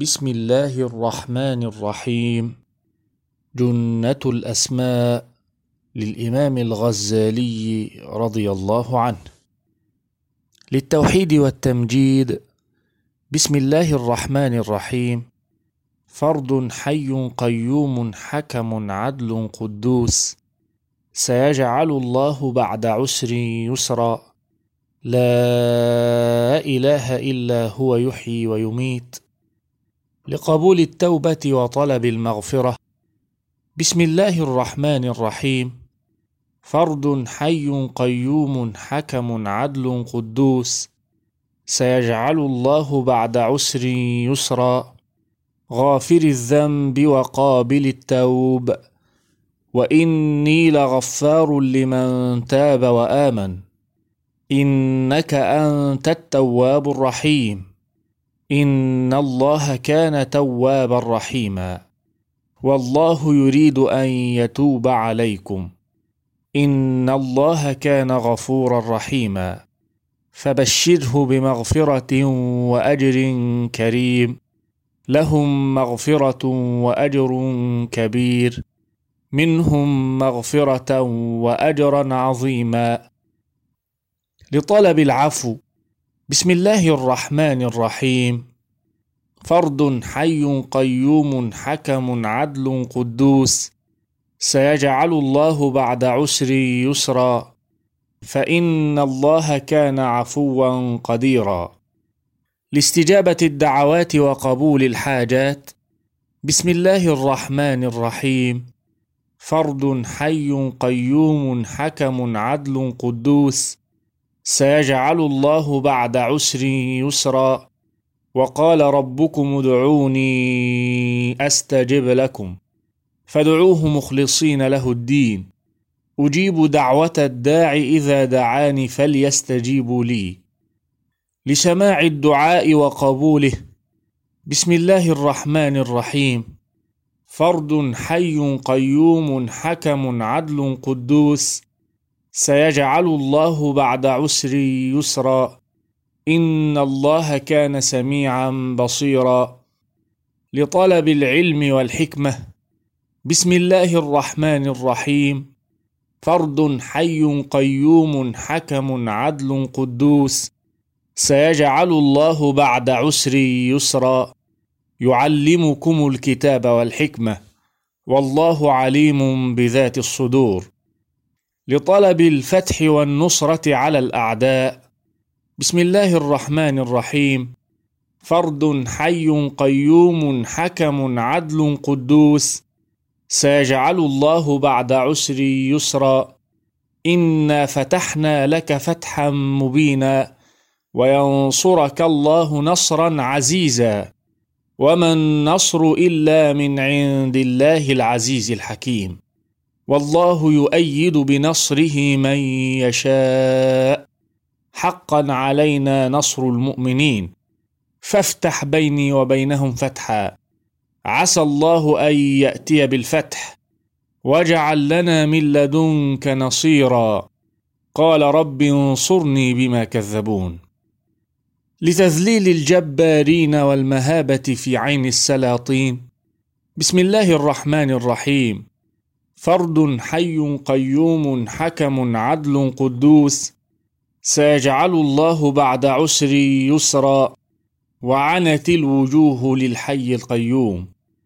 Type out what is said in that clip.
بسم الله الرحمن الرحيم جنة الأسماء للإمام الغزالي رضي الله عنه للتوحيد والتمجيد بسم الله الرحمن الرحيم فرد حي قيوم حكم عدل قدوس سيجعل الله بعد عسر يسرا لا إله إلا هو يحيي ويميت لقبول التوبة وطلب المغفرة. بسم الله الرحمن الرحيم. فرد حي قيوم حكم عدل قدوس. سيجعل الله بعد عسر يسرا. غافر الذنب وقابل التوب. وإني لغفار لمن تاب وآمن. إنك أنت التواب الرحيم. ان الله كان توابا رحيما. والله يريد ان يتوب عليكم. ان الله كان غفورا رحيما. فبشره بمغفره واجر كريم. لهم مغفره واجر كبير. منهم مغفره واجرا عظيما. لطلب العفو. بسم الله الرحمن الرحيم فرد حي قيوم حكم عدل قدوس سيجعل الله بعد عسر يسرا فان الله كان عفوا قديرا لاستجابه الدعوات وقبول الحاجات بسم الله الرحمن الرحيم فرد حي قيوم حكم عدل قدوس سيجعل الله بعد عسر يسرا وقال ربكم ادعوني أستجب لكم. فادعوه مخلصين له الدين. أجيب دعوة الداع إذا دعاني فليستجيبوا لي. لسماع الدعاء وقبوله. بسم الله الرحمن الرحيم. فرد حي قيوم حكم عدل قدوس. سيجعل الله بعد عسر يسرا. إن الله كان سميعا بصيرا. لطلب العلم والحكمة. بسم الله الرحمن الرحيم. فرد حي قيوم حكم عدل قدوس. سيجعل الله بعد عسر يسرا. يعلمكم الكتاب والحكمة. والله عليم بذات الصدور. لطلب الفتح والنصرة على الأعداء. بسم الله الرحمن الرحيم. فرد حي قيوم حكم عدل قدوس. سيجعل الله بعد عسر يسرا. إنا فتحنا لك فتحا مبينا. وينصرك الله نصرا عزيزا. وما النصر إلا من عند الله العزيز الحكيم. والله يؤيد بنصره من يشاء. حقا علينا نصر المؤمنين. فافتح بيني وبينهم فتحا. عسى الله أن يأتي بالفتح. واجعل لنا من لدنك نصيرا. قال رب انصرني بما كذبون. لتذليل الجبارين والمهابة في عين السلاطين. بسم الله الرحمن الرحيم. فرد حي قيوم حكم عدل قدوس سيجعل الله بعد عسر يسرا وعنت الوجوه للحي القيوم.